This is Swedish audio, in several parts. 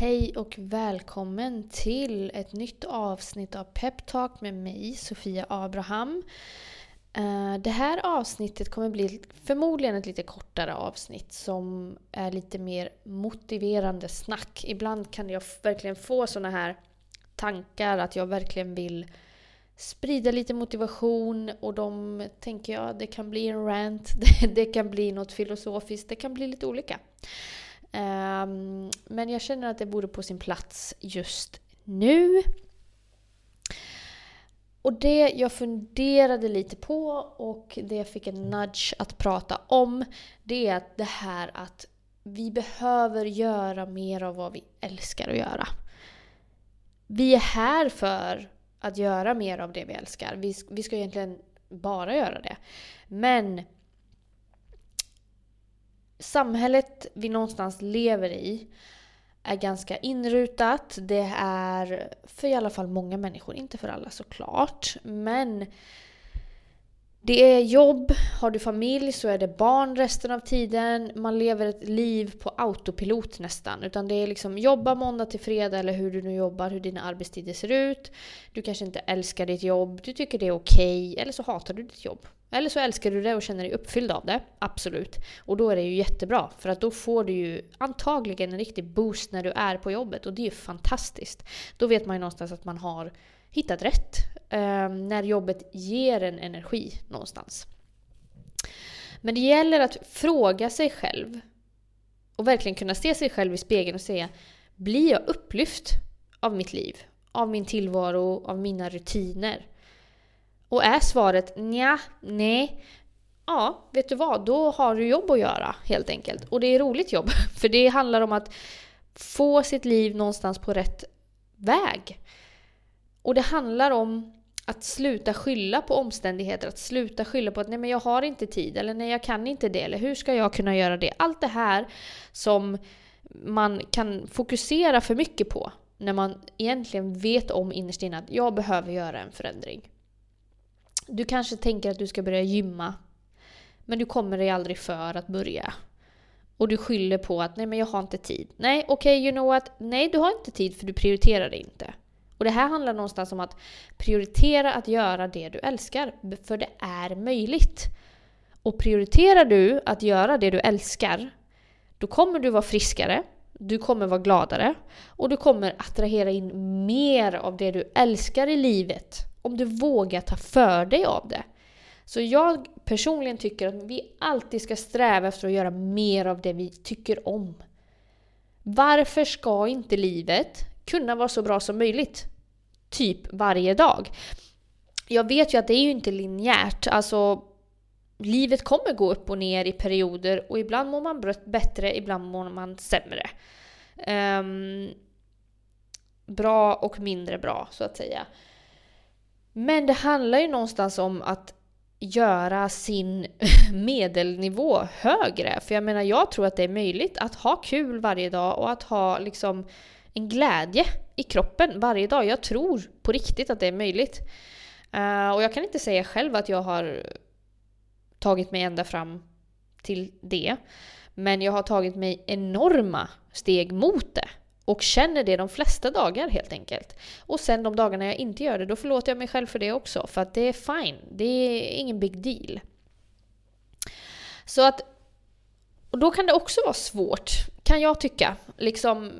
Hej och välkommen till ett nytt avsnitt av Peptalk med mig, Sofia Abraham. Eh, det här avsnittet kommer bli förmodligen ett lite kortare avsnitt som är lite mer motiverande snack. Ibland kan jag verkligen få såna här tankar att jag verkligen vill sprida lite motivation och de tänker jag det kan bli en rant, det kan bli något filosofiskt, det kan bli lite olika. Um, men jag känner att det vore på sin plats just nu. Och det jag funderade lite på och det jag fick en nudge att prata om det är att det här att vi behöver göra mer av vad vi älskar att göra. Vi är här för att göra mer av det vi älskar. Vi, vi ska egentligen bara göra det. Men samhället vi någonstans lever i är ganska inrutat. Det är för i alla fall många människor, inte för alla såklart. Men det är jobb, har du familj så är det barn resten av tiden. Man lever ett liv på autopilot nästan. Utan det är liksom jobba måndag till fredag eller hur du nu jobbar, hur dina arbetstider ser ut. Du kanske inte älskar ditt jobb, du tycker det är okej, okay, eller så hatar du ditt jobb. Eller så älskar du det och känner dig uppfylld av det. Absolut. Och då är det ju jättebra. För att då får du ju antagligen en riktig boost när du är på jobbet. Och det är ju fantastiskt. Då vet man ju någonstans att man har hittat rätt. Eh, när jobbet ger en energi någonstans. Men det gäller att fråga sig själv. Och verkligen kunna se sig själv i spegeln och säga Blir jag upplyft av mitt liv? Av min tillvaro? Av mina rutiner? Och är svaret nja, nej, ja, vet du vad, då har du jobb att göra helt enkelt. Och det är roligt jobb, för det handlar om att få sitt liv någonstans på rätt väg. Och det handlar om att sluta skylla på omständigheter, att sluta skylla på att nej men jag har inte tid, eller nej jag kan inte det, eller hur ska jag kunna göra det? Allt det här som man kan fokusera för mycket på när man egentligen vet om innerst inne att jag behöver göra en förändring. Du kanske tänker att du ska börja gymma. Men du kommer dig aldrig för att börja. Och du skyller på att nej men jag har inte tid. Nej okej, okay, you know what? Nej du har inte tid för du prioriterar det inte. Och det här handlar någonstans om att prioritera att göra det du älskar. För det är möjligt. Och prioriterar du att göra det du älskar, då kommer du vara friskare, du kommer vara gladare och du kommer attrahera in mer av det du älskar i livet om du vågar ta för dig av det. Så jag personligen tycker att vi alltid ska sträva efter att göra mer av det vi tycker om. Varför ska inte livet kunna vara så bra som möjligt? Typ varje dag. Jag vet ju att det är ju inte linjärt. Alltså, livet kommer gå upp och ner i perioder och ibland mår man bättre, ibland mår man sämre. Um, bra och mindre bra, så att säga. Men det handlar ju någonstans om att göra sin medelnivå högre. För jag menar, jag tror att det är möjligt att ha kul varje dag och att ha liksom en glädje i kroppen varje dag. Jag tror på riktigt att det är möjligt. Uh, och jag kan inte säga själv att jag har tagit mig ända fram till det. Men jag har tagit mig enorma steg mot det. Och känner det de flesta dagar helt enkelt. Och sen de dagarna jag inte gör det, då förlåter jag mig själv för det också. För att det är fine. Det är ingen big deal. Så att... Och då kan det också vara svårt, kan jag tycka. Liksom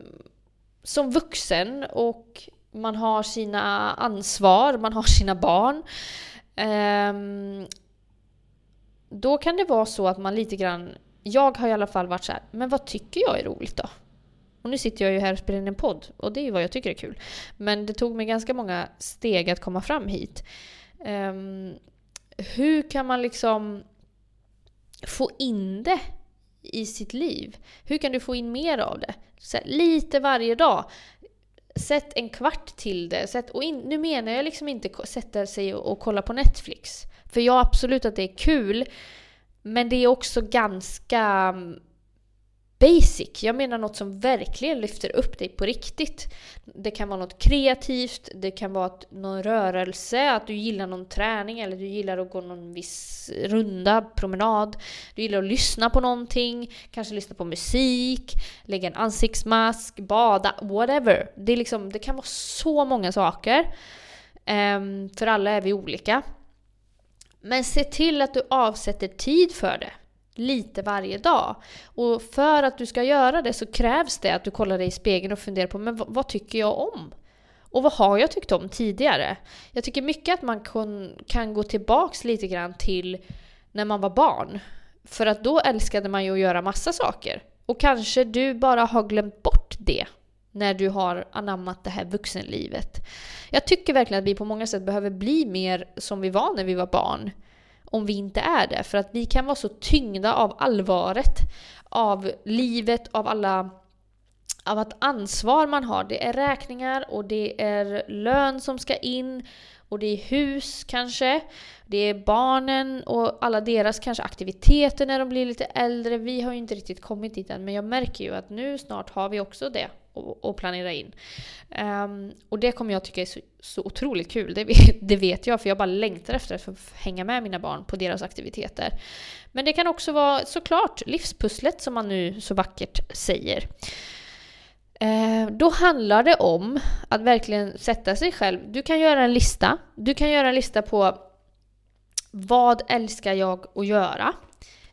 som vuxen och man har sina ansvar, man har sina barn. Um, då kan det vara så att man lite grann... Jag har i alla fall varit så här, men vad tycker jag är roligt då? Och nu sitter jag ju här och spelar in en podd och det är ju vad jag tycker är kul. Men det tog mig ganska många steg att komma fram hit. Um, hur kan man liksom få in det i sitt liv? Hur kan du få in mer av det? Så lite varje dag. Sätt en kvart till det. Sätt, och in, nu menar jag liksom inte sätta sig och, och kolla på Netflix. För jag absolut att det är kul. Men det är också ganska mm, basic. Jag menar något som verkligen lyfter upp dig på riktigt. Det kan vara något kreativt, det kan vara någon rörelse, att du gillar någon träning eller du gillar att gå någon viss runda, promenad. Du gillar att lyssna på någonting, kanske lyssna på musik, lägga en ansiktsmask, bada, whatever. Det, är liksom, det kan vara så många saker. Um, för alla är vi olika. Men se till att du avsätter tid för det lite varje dag. Och för att du ska göra det så krävs det att du kollar dig i spegeln och funderar på men vad, vad tycker jag om? Och vad har jag tyckt om tidigare? Jag tycker mycket att man kan, kan gå tillbaks lite grann till när man var barn. För att då älskade man ju att göra massa saker. Och kanske du bara har glömt bort det när du har anammat det här vuxenlivet. Jag tycker verkligen att vi på många sätt behöver bli mer som vi var när vi var barn om vi inte är det. För att vi kan vara så tyngda av allvaret, av livet, av alla av att ansvar man har. Det är räkningar och det är lön som ska in och det är hus kanske. Det är barnen och alla deras kanske aktiviteter när de blir lite äldre. Vi har ju inte riktigt kommit dit än men jag märker ju att nu snart har vi också det att planera in. Um, och det kommer jag tycka är så, så otroligt kul. Det det vet, jag för jag bara längtar efter att få hänga med mina barn på deras aktiviteter. Men det kan också vara såklart livspusslet som man nu så vackert säger. Då handlar det om att verkligen sätta sig själv. Du kan göra en lista. Du kan göra en lista på vad älskar jag att göra?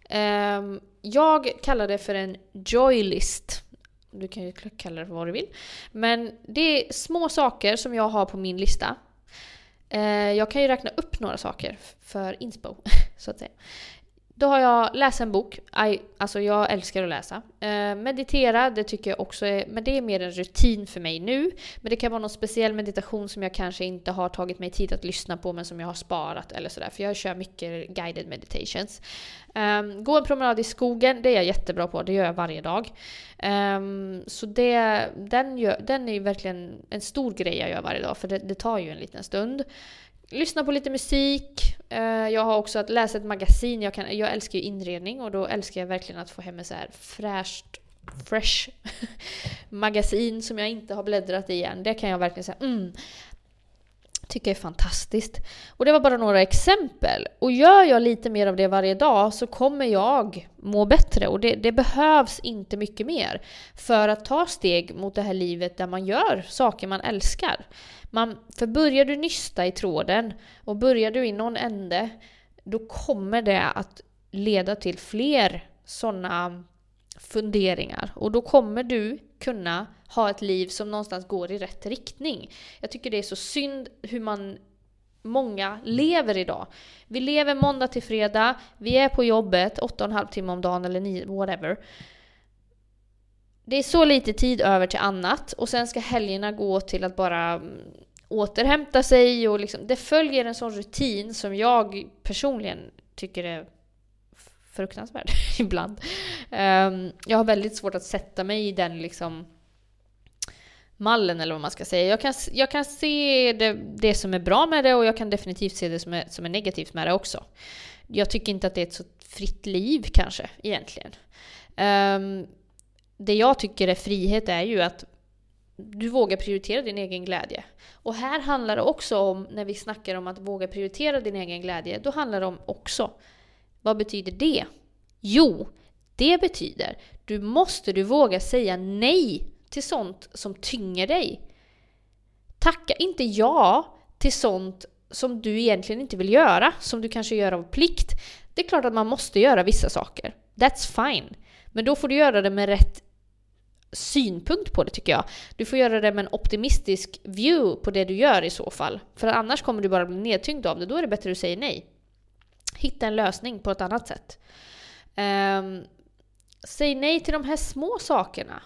Ehm, jag kallar det för en joylist. Du kan ju kalla det för vad du vill. Men det är små saker som jag har på min lista. Eh, jag kan ju räkna upp några saker för inspo, så att säga. Då har jag läst en bok. I, alltså jag älskar att läsa. Eh, meditera, det tycker jag också är, men det är mer en rutin för mig nu. Men det kan vara någon speciell meditation som jag kanske inte har tagit mig tid att lyssna på men som jag har sparat eller sådär. För jag kör mycket guided meditations. Eh, gå en promenad i skogen, det är jag jättebra på. Det gör jag varje dag. Eh, så det, den, gör, den är verkligen en stor grej jag gör varje dag för det, det tar ju en liten stund lyssna på lite musik. Eh, jag har också att läsa ett magasin. Jag, kan, jag älskar ju inredning och då älskar jag verkligen att få hem ett så här fräscht, fresh magasin som jag inte har bläddrat i än. Det kan jag verkligen säga, mm, tycker är fantastiskt. Och det var bara några exempel. Och gör jag lite mer av det varje dag så kommer jag må bättre. Och det, det, behövs inte mycket mer för att ta steg mot det här livet där man gör saker man älskar. Man, för börjar du nysta i tråden och börjar du i någon ände då kommer det att leda till fler sådana funderingar. Och då kommer du kunna ha ett liv som någonstans går i rätt riktning. Jag tycker det är så synd hur man många lever idag. Vi lever måndag till fredag, vi är på jobbet 8,5 timmar om dagen eller 9, whatever. Det är så lite tid över till annat och sen ska helgerna gå till att bara mm, återhämta sig och liksom, det följer en sån rutin som jag personligen tycker är fruktansvärd ibland. Um, jag har väldigt svårt att sätta mig i den liksom mallen eller vad man ska säga. Jag kan, jag kan se det, det som är bra med det och jag kan definitivt se det som är, som är negativt med det också. Jag tycker inte att det är ett så fritt liv kanske egentligen. Um, det jag tycker är frihet är ju att du vågar prioritera din egen glädje. Och här handlar det också om, när vi snackar om att våga prioritera din egen glädje, då handlar det om också vad betyder det? Jo, det betyder du måste du våga säga nej till sånt som tynger dig. Tacka inte ja till sånt som du egentligen inte vill göra, som du kanske gör av plikt. Det är klart att man måste göra vissa saker. That's fine. Men då får du göra det med rätt synpunkt på det tycker jag. Du får göra det med en optimistisk view på det du gör i så fall. För annars kommer du bara bli nedtyngd av det. Då är det bättre att du säger nej. Hitta en lösning på ett annat sätt. Um, säg nej till de här små sakerna.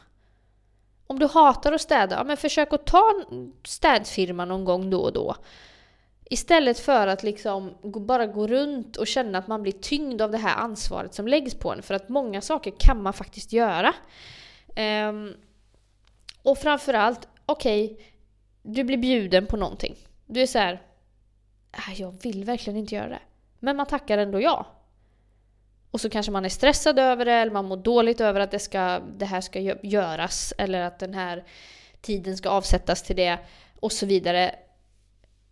Om du hatar att städa, ja, men försök att ta en städfirma någon gång då och då. Istället för att liksom bara gå runt och känna att man blir tyngd av det här ansvaret som läggs på en. För att många saker kan man faktiskt göra. Um, och framförallt, okej, okay, du blir bjuden på någonting. Du är så här, äh, jag vill verkligen inte göra det. Men man tackar ändå ja. Och så kanske man är stressad över det eller man mår dåligt över att det, ska, det här ska göras eller att den här tiden ska avsättas till det och så vidare.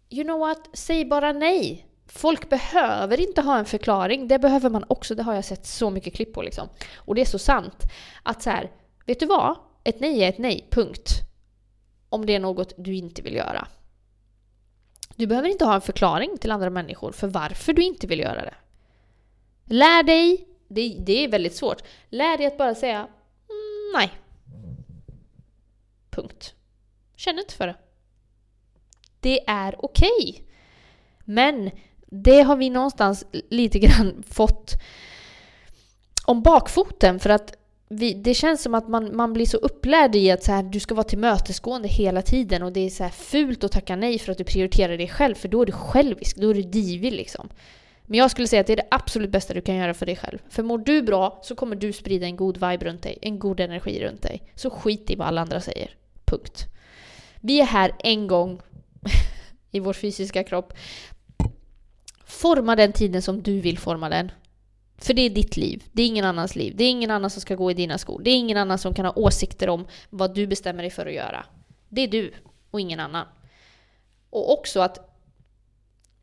You know what? Säg bara nej. Folk behöver inte ha en förklaring. Det behöver man också. Det har jag sett så mycket klipp på liksom. Och det är så sant. Att så här, vet du vad? Ett nej är ett nej, punkt. Om det är något du inte vill göra. Du behöver inte ha en förklaring till andra människor för varför du inte vill göra det. Lär dig, det, det är väldigt svårt, lär dig att bara säga mm, nej. Punkt. Känn inte för det. Det är okej. Okay. Men det har vi någonstans lite grann fått om bakfoten för att vi, det känns som att man, man blir så upplärd i att så här, du ska vara tillmötesgående hela tiden och det är så här fult att tacka nej för att du prioriterar dig själv för då är du självisk, då är du divig liksom. Men jag skulle säga att det är det absolut bästa du kan göra för dig själv. För mår du bra så kommer du sprida en god vibe runt dig, en god energi runt dig. Så skit i vad alla andra säger. Punkt. Vi är här en gång i vår fysiska kropp. Forma den tiden som du vill forma den. För det är ditt liv, det är ingen annans liv. Det är ingen annan som ska gå i dina skor. Det är ingen annan som kan ha åsikter om vad du bestämmer dig för att göra. Det är du och ingen annan. Och också att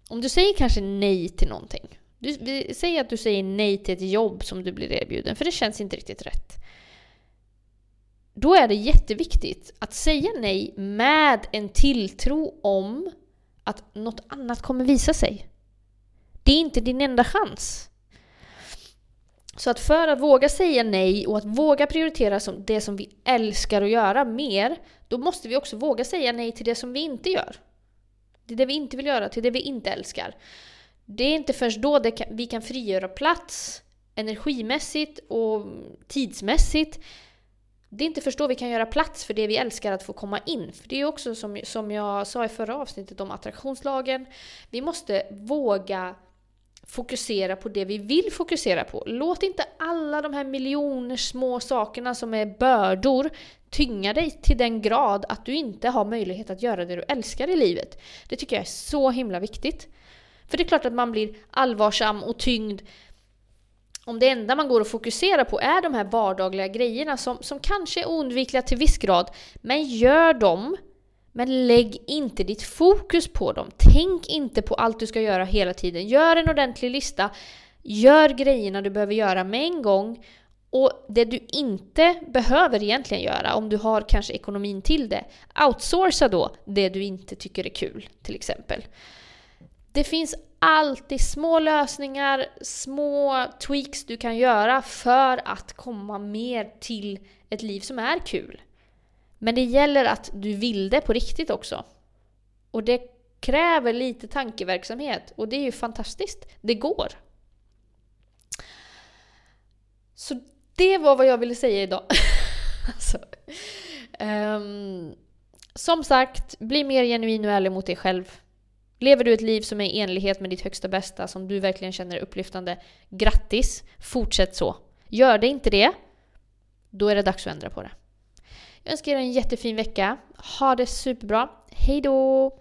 om du säger kanske nej till någonting. Du, säg att du säger nej till ett jobb som du blir erbjuden, för det känns inte riktigt rätt. Då är det jätteviktigt att säga nej med en tilltro om att något annat kommer visa sig. Det är inte din enda chans. Så att för att våga säga nej och att våga prioritera som det som vi älskar att göra mer, då måste vi också våga säga nej till det som vi inte gör. Till det vi inte vill göra, till det vi inte älskar. Det är inte först då kan, vi kan frigöra plats energimässigt och tidsmässigt. Det är inte först då vi kan göra plats för det vi älskar att få komma in. För det är också som, som jag sa i förra avsnittet om attraktionslagen. Vi måste våga fokusera på det vi vill fokusera på. Låt inte alla de här miljoner små sakerna som är bördor tynga dig till den grad att du inte har möjlighet att göra det du älskar i livet. Det tycker jag är så himla viktigt. För det är klart att man blir allvarsam och tyngd om det enda man går att fokusera på är de här vardagliga grejerna som, som kanske är oundvikliga till viss grad. Men gör dem men lägg inte ditt fokus på dem. Tänk inte på allt du ska göra hela tiden. Gör en ordentlig lista. Gör grejerna du behöver göra med en gång. Och det du inte behöver egentligen göra, om du har kanske ekonomin till det, outsourca då det du inte tycker är kul, till exempel. Det finns alltid små lösningar, små tweaks du kan göra för att komma mer till ett liv som är kul. Men det gäller att du vill det på riktigt också. Och det kräver lite tankeverksamhet och det är ju fantastiskt. Det går. Så det var vad jag ville säga idag. alltså, um, som sagt, bli mer genuin och ärlig mot dig själv. Lever du ett liv som är i enlighet med ditt högsta bästa, som du verkligen känner är upplyftande, grattis! Fortsätt så. Gör det inte det, då är det dags att ändra på det. Jag önskar er en jättefin vecka. Ha det superbra. Hejdå!